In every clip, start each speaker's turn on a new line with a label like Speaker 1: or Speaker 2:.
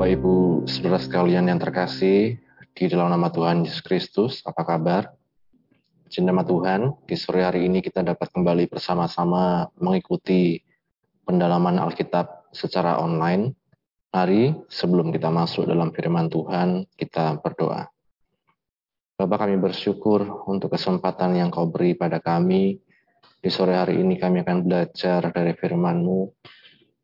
Speaker 1: Bapak Ibu Saudara sekalian yang terkasih di dalam nama Tuhan Yesus Kristus, apa kabar? Puji nama Tuhan, di sore hari ini kita dapat kembali bersama-sama mengikuti pendalaman Alkitab secara online. Mari sebelum kita masuk dalam firman Tuhan, kita berdoa. Bapak kami bersyukur untuk kesempatan yang kau beri pada kami. Di sore hari ini kami akan belajar dari firman-Mu.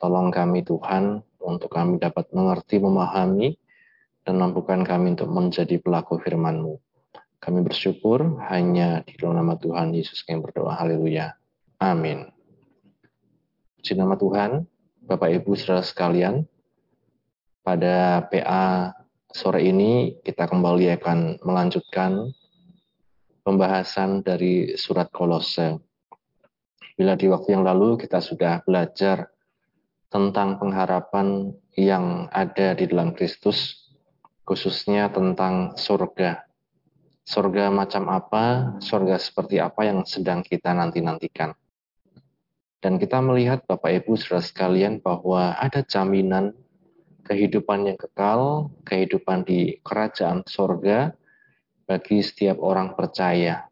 Speaker 1: Tolong kami Tuhan, untuk kami dapat mengerti, memahami, dan mampukan kami untuk menjadi pelaku firman-Mu. Kami bersyukur hanya di dalam nama Tuhan Yesus kami berdoa. Haleluya. Amin. Puji nama Tuhan, Bapak Ibu saudara sekalian, pada PA sore ini kita kembali akan melanjutkan pembahasan dari surat Kolose. Bila di waktu yang lalu kita sudah belajar tentang pengharapan yang ada di dalam Kristus, khususnya tentang surga. Surga macam apa, surga seperti apa yang sedang kita nanti-nantikan. Dan kita melihat Bapak Ibu saudara sekalian bahwa ada jaminan kehidupan yang kekal, kehidupan di kerajaan surga bagi setiap orang percaya.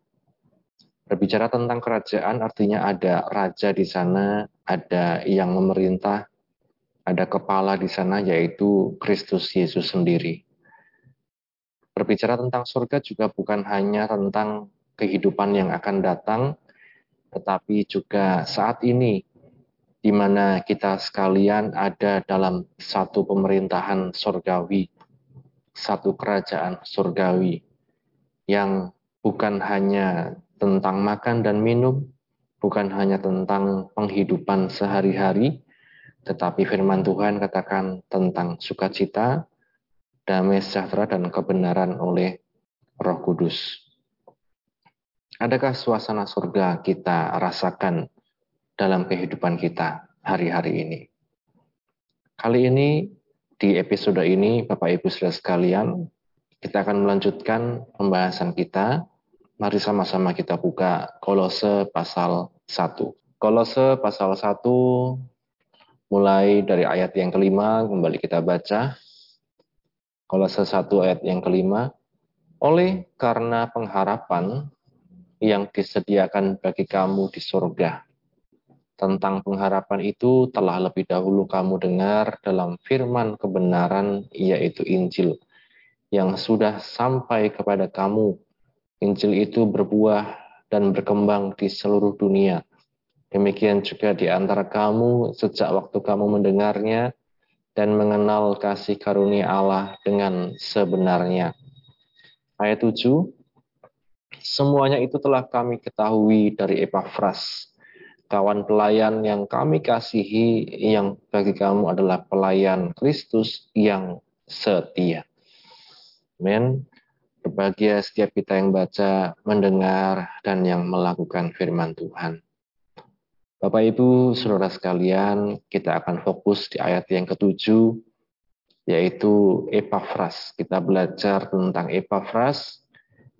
Speaker 1: Berbicara tentang kerajaan artinya ada raja di sana, ada yang memerintah, ada kepala di sana yaitu Kristus Yesus sendiri. Berbicara tentang surga juga bukan hanya tentang kehidupan yang akan datang, tetapi juga saat ini di mana kita sekalian ada dalam satu pemerintahan surgawi, satu kerajaan surgawi yang bukan hanya tentang makan dan minum, bukan hanya tentang penghidupan sehari-hari, tetapi firman Tuhan katakan tentang sukacita, damai sejahtera, dan kebenaran oleh roh kudus. Adakah suasana surga kita rasakan dalam kehidupan kita hari-hari ini? Kali ini, di episode ini, Bapak Ibu Saudara sekalian, kita akan melanjutkan pembahasan kita Mari sama-sama kita buka Kolose pasal 1. Kolose pasal 1 mulai dari ayat yang kelima kembali kita baca. Kolose 1 ayat yang kelima. Oleh karena pengharapan yang disediakan bagi kamu di surga. Tentang pengharapan itu telah lebih dahulu kamu dengar dalam firman kebenaran yaitu Injil yang sudah sampai kepada kamu Injil itu berbuah dan berkembang di seluruh dunia. Demikian juga di antara kamu sejak waktu kamu mendengarnya dan mengenal kasih karunia Allah dengan sebenarnya. Ayat 7, Semuanya itu telah kami ketahui dari Epafras, kawan pelayan yang kami kasihi, yang bagi kamu adalah pelayan Kristus yang setia. Amin. Berbahagia setiap kita yang baca, mendengar, dan yang melakukan firman Tuhan. Bapak Ibu, saudara sekalian, kita akan fokus di ayat yang ketujuh, yaitu Epafras. Kita belajar tentang Epafras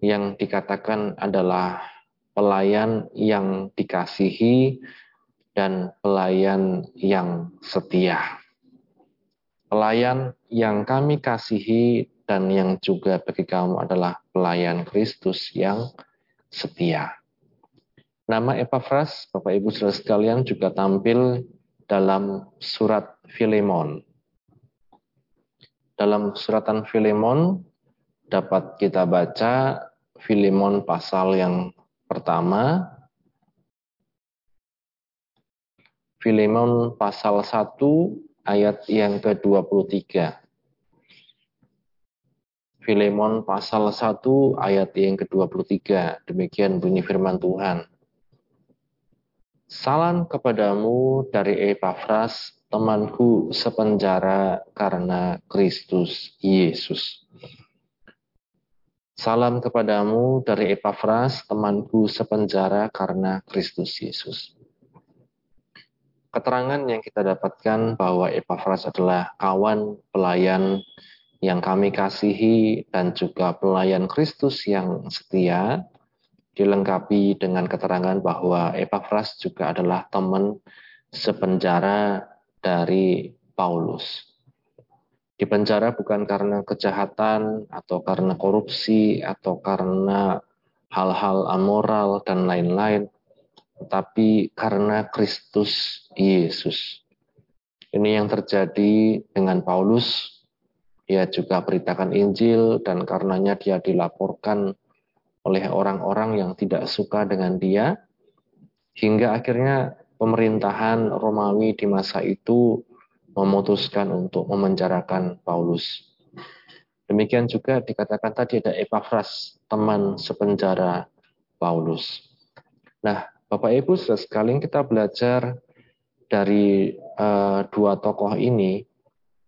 Speaker 1: yang dikatakan adalah pelayan yang dikasihi dan pelayan yang setia. Pelayan yang kami kasihi dan yang juga bagi kamu adalah pelayan Kristus yang setia. Nama Epaphras, Bapak Ibu Saudara sekalian juga tampil dalam surat Filemon. Dalam suratan Filemon dapat kita baca Filemon pasal yang pertama, Filemon pasal 1 ayat yang ke-23. Filemon pasal 1 ayat yang ke-23. Demikian bunyi firman Tuhan. Salam kepadamu dari Epafras, temanku sepenjara karena Kristus Yesus. Salam kepadamu dari Epafras, temanku sepenjara karena Kristus Yesus. Keterangan yang kita dapatkan bahwa Epafras adalah kawan pelayan yang kami kasihi dan juga pelayan Kristus yang setia, dilengkapi dengan keterangan bahwa Epafras juga adalah teman sepenjara dari Paulus. Di penjara bukan karena kejahatan atau karena korupsi atau karena hal-hal amoral dan lain-lain, tetapi karena Kristus Yesus. Ini yang terjadi dengan Paulus. Ia juga beritakan Injil dan karenanya dia dilaporkan oleh orang-orang yang tidak suka dengan dia hingga akhirnya pemerintahan Romawi di masa itu memutuskan untuk memenjarakan Paulus. Demikian juga dikatakan tadi ada Epaphras, teman sepenjara Paulus. Nah, Bapak Ibu sekalian kita belajar dari uh, dua tokoh ini,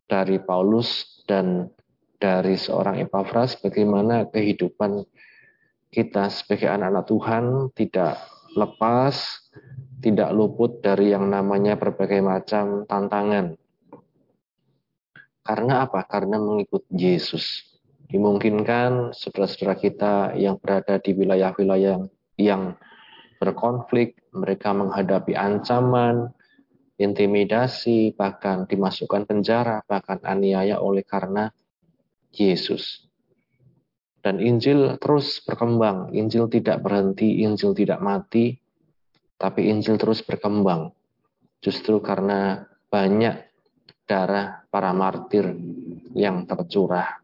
Speaker 1: dari Paulus dan dari seorang Epaphras, bagaimana kehidupan kita sebagai anak-anak Tuhan tidak lepas, tidak luput dari yang namanya berbagai macam tantangan. Karena apa? Karena mengikut Yesus. Dimungkinkan saudara-saudara kita yang berada di wilayah-wilayah yang berkonflik, mereka menghadapi ancaman, intimidasi, bahkan dimasukkan penjara, bahkan aniaya oleh karena Yesus. Dan Injil terus berkembang. Injil tidak berhenti, Injil tidak mati, tapi Injil terus berkembang. Justru karena banyak darah para martir yang tercurah.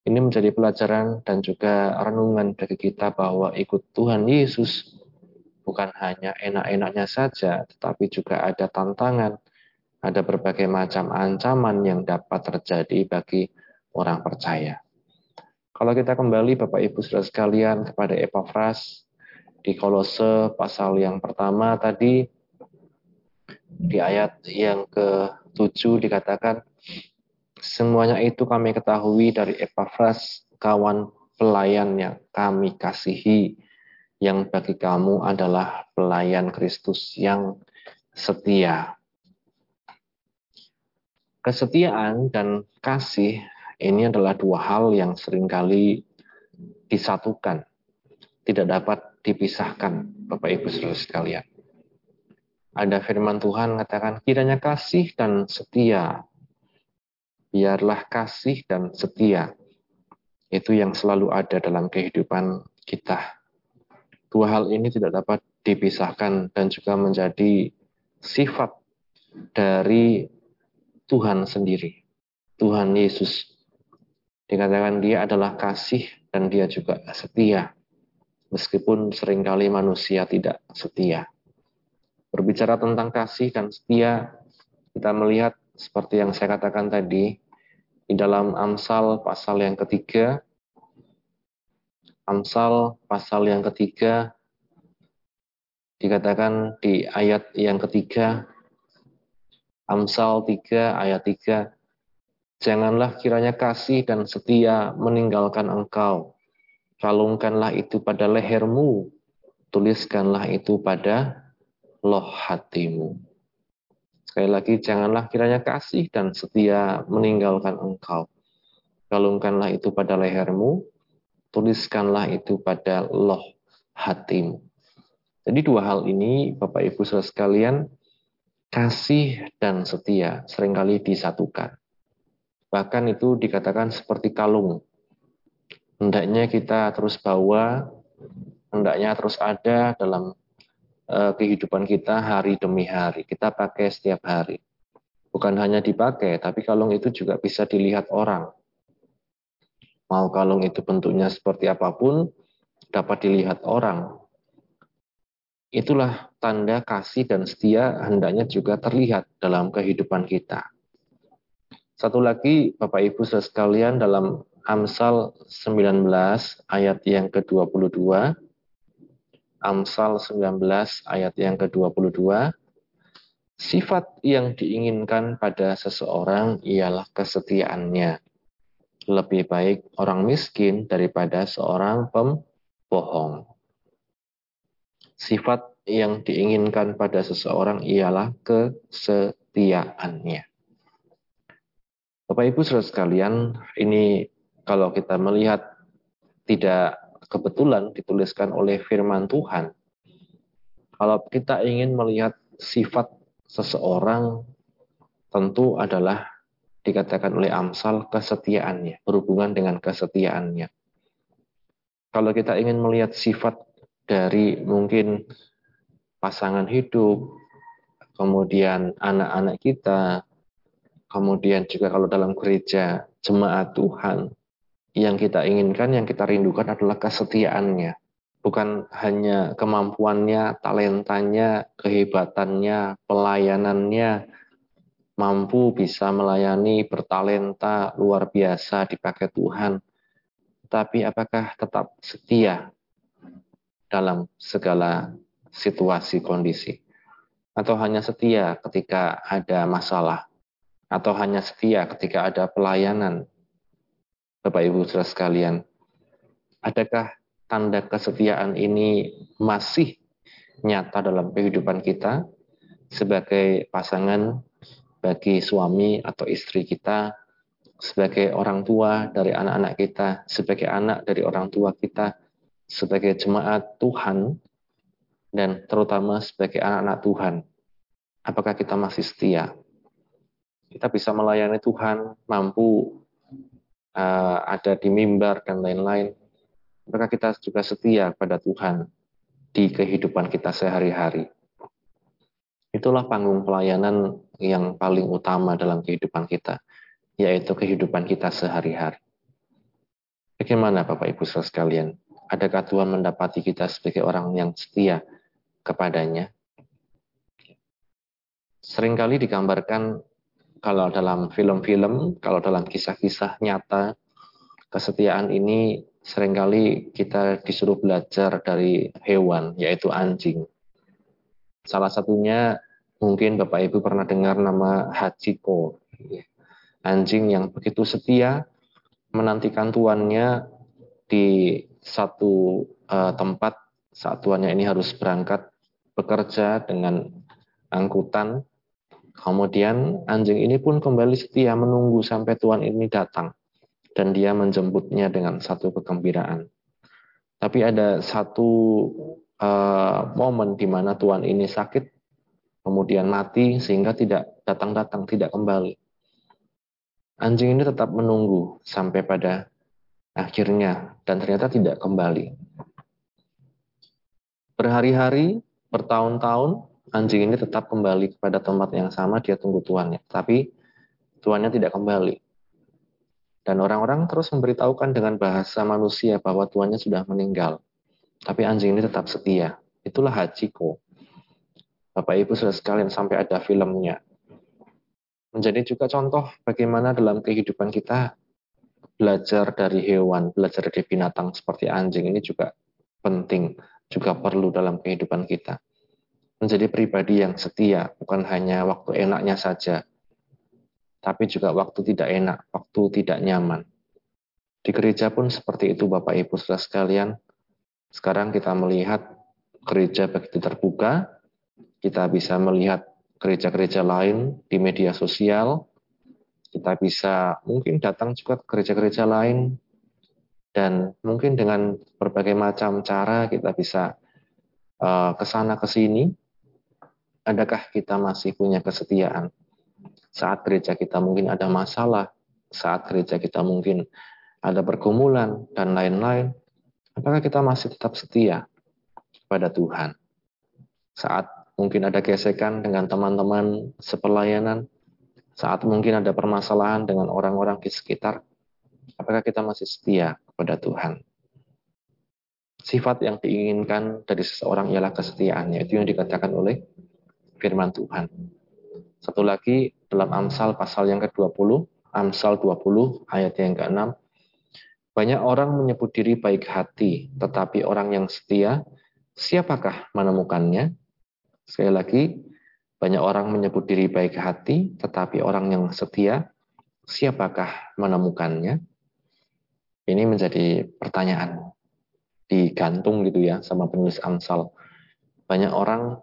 Speaker 1: Ini menjadi pelajaran dan juga renungan bagi kita bahwa ikut Tuhan Yesus bukan hanya enak-enaknya saja, tetapi juga ada tantangan, ada berbagai macam ancaman yang dapat terjadi bagi orang percaya. Kalau kita kembali Bapak Ibu Saudara sekalian kepada Epaphras di Kolose pasal yang pertama tadi di ayat yang ke-7 dikatakan semuanya itu kami ketahui dari Epaphras kawan pelayan yang kami kasihi yang bagi kamu adalah pelayan Kristus yang setia. Kesetiaan dan kasih ini adalah dua hal yang sering kali disatukan, tidak dapat dipisahkan, Bapak Ibu Saudara sekalian. Ada firman Tuhan mengatakan kiranya kasih dan setia. Biarlah kasih dan setia. Itu yang selalu ada dalam kehidupan kita. Dua hal ini tidak dapat dipisahkan dan juga menjadi sifat dari Tuhan sendiri. Tuhan Yesus Dikatakan dia adalah kasih dan dia juga setia. Meskipun sering kali manusia tidak setia. Berbicara tentang kasih dan setia, kita melihat seperti yang saya katakan tadi, di dalam Amsal pasal yang ketiga, Amsal pasal yang ketiga, dikatakan di ayat yang ketiga, Amsal 3 ayat 3, Janganlah kiranya kasih dan setia meninggalkan engkau. Kalungkanlah itu pada lehermu, tuliskanlah itu pada loh hatimu. Sekali lagi, janganlah kiranya kasih dan setia meninggalkan engkau. Kalungkanlah itu pada lehermu, tuliskanlah itu pada loh hatimu. Jadi dua hal ini, Bapak Ibu sekalian, kasih dan setia sering kali disatukan. Bahkan itu dikatakan seperti kalung. Hendaknya kita terus bawa, hendaknya terus ada dalam uh, kehidupan kita hari demi hari. Kita pakai setiap hari. Bukan hanya dipakai, tapi kalung itu juga bisa dilihat orang. Mau kalung itu bentuknya seperti apa pun, dapat dilihat orang. Itulah tanda kasih dan setia hendaknya juga terlihat dalam kehidupan kita. Satu lagi Bapak Ibu sekalian dalam Amsal 19 ayat yang ke-22 Amsal 19 ayat yang ke-22 Sifat yang diinginkan pada seseorang ialah kesetiaannya. Lebih baik orang miskin daripada seorang pembohong. Sifat yang diinginkan pada seseorang ialah kesetiaannya. Bapak Ibu Saudara sekalian, ini kalau kita melihat tidak kebetulan dituliskan oleh firman Tuhan. Kalau kita ingin melihat sifat seseorang tentu adalah dikatakan oleh Amsal kesetiaannya, berhubungan dengan kesetiaannya. Kalau kita ingin melihat sifat dari mungkin pasangan hidup, kemudian anak-anak kita, kemudian juga kalau dalam gereja jemaat Tuhan, yang kita inginkan, yang kita rindukan adalah kesetiaannya. Bukan hanya kemampuannya, talentanya, kehebatannya, pelayanannya, mampu bisa melayani, bertalenta, luar biasa, dipakai Tuhan. Tapi apakah tetap setia dalam segala situasi kondisi? Atau hanya setia ketika ada masalah? Atau hanya setia ketika ada pelayanan? Bapak Ibu saudara sekalian, adakah tanda kesetiaan ini masih nyata dalam kehidupan kita sebagai pasangan bagi suami atau istri kita, sebagai orang tua dari anak-anak kita, sebagai anak dari orang tua kita, sebagai jemaat Tuhan, dan terutama sebagai anak-anak Tuhan. Apakah kita masih setia? Kita bisa melayani Tuhan, mampu uh, ada di mimbar dan lain-lain. Apakah kita juga setia pada Tuhan di kehidupan kita sehari-hari? Itulah panggung pelayanan yang paling utama dalam kehidupan kita, yaitu kehidupan kita sehari-hari. Bagaimana Bapak Ibu saudara sekalian? Adakah Tuhan mendapati kita sebagai orang yang setia kepadanya? Seringkali digambarkan kalau dalam film-film, kalau dalam kisah-kisah nyata, kesetiaan ini sering kali kita disuruh belajar dari hewan, yaitu anjing. Salah satunya Mungkin Bapak Ibu pernah dengar nama Hachiko. Anjing yang begitu setia menantikan tuannya di satu uh, tempat saat tuannya ini harus berangkat bekerja dengan angkutan. Kemudian anjing ini pun kembali setia menunggu sampai tuan ini datang dan dia menjemputnya dengan satu kegembiraan. Tapi ada satu uh, momen di mana tuan ini sakit kemudian mati sehingga tidak datang-datang, tidak kembali. Anjing ini tetap menunggu sampai pada akhirnya dan ternyata tidak kembali. Berhari-hari, bertahun-tahun, anjing ini tetap kembali kepada tempat yang sama, dia tunggu tuannya. Tapi tuannya tidak kembali. Dan orang-orang terus memberitahukan dengan bahasa manusia bahwa tuannya sudah meninggal. Tapi anjing ini tetap setia. Itulah Hachiko. Bapak Ibu sudah sekalian sampai ada filmnya. Menjadi juga contoh bagaimana dalam kehidupan kita belajar dari hewan, belajar dari binatang seperti anjing ini juga penting, juga perlu dalam kehidupan kita. Menjadi pribadi yang setia, bukan hanya waktu enaknya saja, tapi juga waktu tidak enak, waktu tidak nyaman. Di gereja pun seperti itu Bapak Ibu sudah sekalian. Sekarang kita melihat gereja begitu terbuka, kita bisa melihat gereja-gereja lain di media sosial. Kita bisa mungkin datang juga ke gereja-gereja lain dan mungkin dengan berbagai macam cara kita bisa uh, sana ke sini. Adakah kita masih punya kesetiaan? Saat gereja kita mungkin ada masalah, saat gereja kita mungkin ada pergumulan dan lain-lain, apakah kita masih tetap setia pada Tuhan? Saat mungkin ada gesekan dengan teman-teman sepelayanan, saat mungkin ada permasalahan dengan orang-orang di sekitar, apakah kita masih setia kepada Tuhan? Sifat yang diinginkan dari seseorang ialah kesetiaannya. Itu yang dikatakan oleh firman Tuhan. Satu lagi dalam Amsal pasal yang ke-20, Amsal 20 ayat yang ke-6. Banyak orang menyebut diri baik hati, tetapi orang yang setia, siapakah menemukannya? Sekali lagi, banyak orang menyebut diri baik hati, tetapi orang yang setia, siapakah menemukannya? Ini menjadi pertanyaan digantung gitu ya sama penulis Amsal. Banyak orang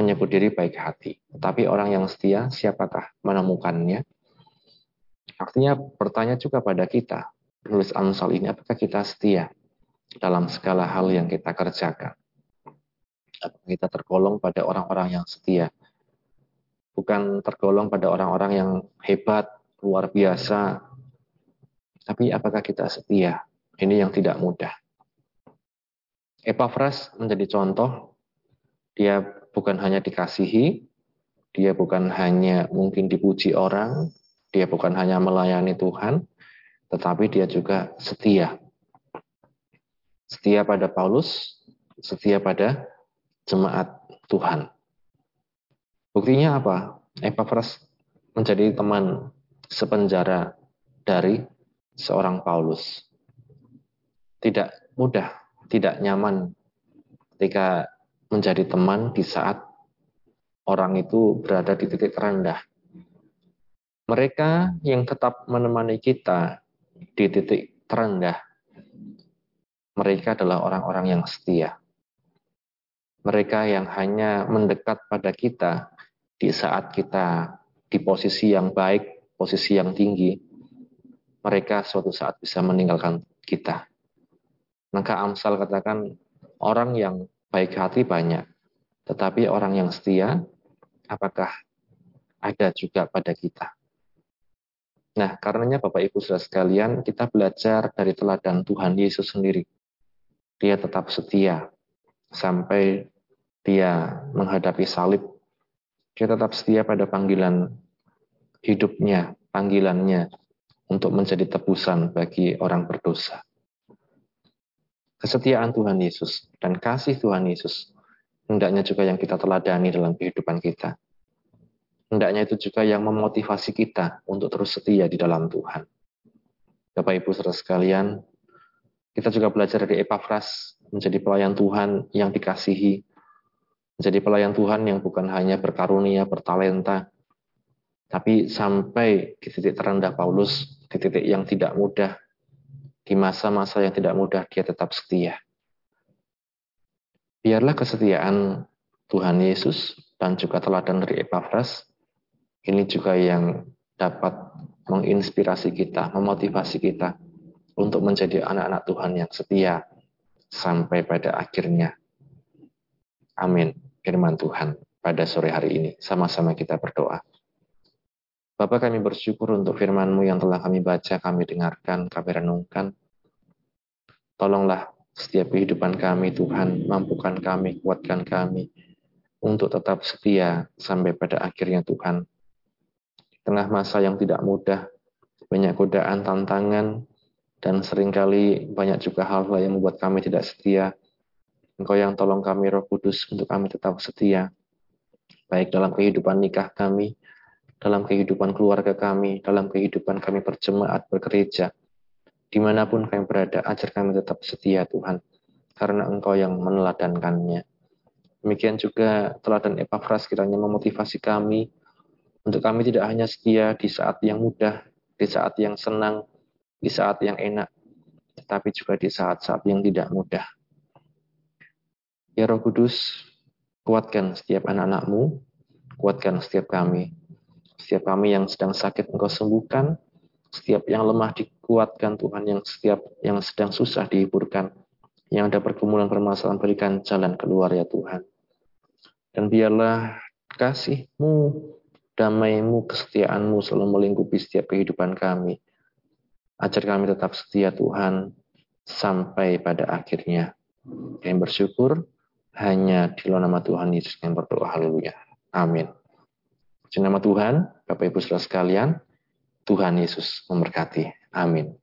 Speaker 1: menyebut diri baik hati, tetapi orang yang setia, siapakah menemukannya? Artinya bertanya juga pada kita, penulis Amsal ini, apakah kita setia dalam segala hal yang kita kerjakan? kita tergolong pada orang-orang yang setia. Bukan tergolong pada orang-orang yang hebat, luar biasa. Tapi apakah kita setia? Ini yang tidak mudah. Epafras menjadi contoh. Dia bukan hanya dikasihi, dia bukan hanya mungkin dipuji orang, dia bukan hanya melayani Tuhan, tetapi dia juga setia. Setia pada Paulus, setia pada jemaat Tuhan. Buktinya apa? Epafras menjadi teman sepenjara dari seorang Paulus. Tidak mudah, tidak nyaman ketika menjadi teman di saat orang itu berada di titik rendah. Mereka yang tetap menemani kita di titik terendah, mereka adalah orang-orang yang setia. Mereka yang hanya mendekat pada kita di saat kita di posisi yang baik, posisi yang tinggi, mereka suatu saat bisa meninggalkan kita. Maka Amsal katakan, orang yang baik hati banyak, tetapi orang yang setia, apakah ada juga pada kita? Nah, karenanya Bapak Ibu Saudara sekalian, kita belajar dari teladan Tuhan Yesus sendiri. Dia tetap setia sampai dia menghadapi salib. Dia tetap setia pada panggilan hidupnya, panggilannya untuk menjadi tebusan bagi orang berdosa. Kesetiaan Tuhan Yesus dan kasih Tuhan Yesus hendaknya juga yang kita teladani dalam kehidupan kita hendaknya itu juga yang memotivasi kita untuk terus setia di dalam Tuhan. Bapak Ibu saudara sekalian, kita juga belajar dari Epafras menjadi pelayan Tuhan yang dikasihi, menjadi pelayan Tuhan yang bukan hanya berkarunia, bertalenta, tapi sampai di titik terendah Paulus, di titik yang tidak mudah, di masa-masa yang tidak mudah, dia tetap setia. Biarlah kesetiaan Tuhan Yesus dan juga teladan dari Epafras ini juga yang dapat menginspirasi kita, memotivasi kita untuk menjadi anak-anak Tuhan yang setia sampai pada akhirnya. Amin. Firman Tuhan pada sore hari ini. Sama-sama kita berdoa. Bapak kami bersyukur untuk firman-Mu yang telah kami baca, kami dengarkan, kami renungkan. Tolonglah setiap kehidupan kami Tuhan, mampukan kami, kuatkan kami untuk tetap setia sampai pada akhirnya Tuhan tengah masa yang tidak mudah, banyak godaan, tantangan, dan sering kali banyak juga hal-hal yang membuat kami tidak setia. Engkau yang tolong kami roh kudus untuk kami tetap setia. Baik dalam kehidupan nikah kami, dalam kehidupan keluarga kami, dalam kehidupan kami berjemaat, bergereja. Di mana pun kami berada, ajar kami tetap setia Tuhan. Karena Engkau yang meneladankannya. Demikian juga teladan Epafras kiranya memotivasi kami untuk kami tidak hanya setia di saat yang mudah, di saat yang senang, di saat yang enak, tetapi juga di saat-saat yang tidak mudah. Ya Roh Kudus, kuatkan setiap anak-anakmu, kuatkan setiap kami. Setiap kami yang sedang sakit engkau sembuhkan, setiap yang lemah dikuatkan Tuhan, yang setiap yang sedang susah dihiburkan, yang ada pergumulan permasalahan berikan jalan keluar ya Tuhan. Dan biarlah kasih-Mu damai-Mu, kesetiaan-Mu selalu melingkupi setiap kehidupan kami. Ajar kami tetap setia Tuhan sampai pada akhirnya. Kami bersyukur hanya di dalam nama Tuhan Yesus yang berdoa. Haleluya. Amin. Di nama Tuhan, Bapak Ibu Saudara sekalian, Tuhan Yesus memberkati. Amin.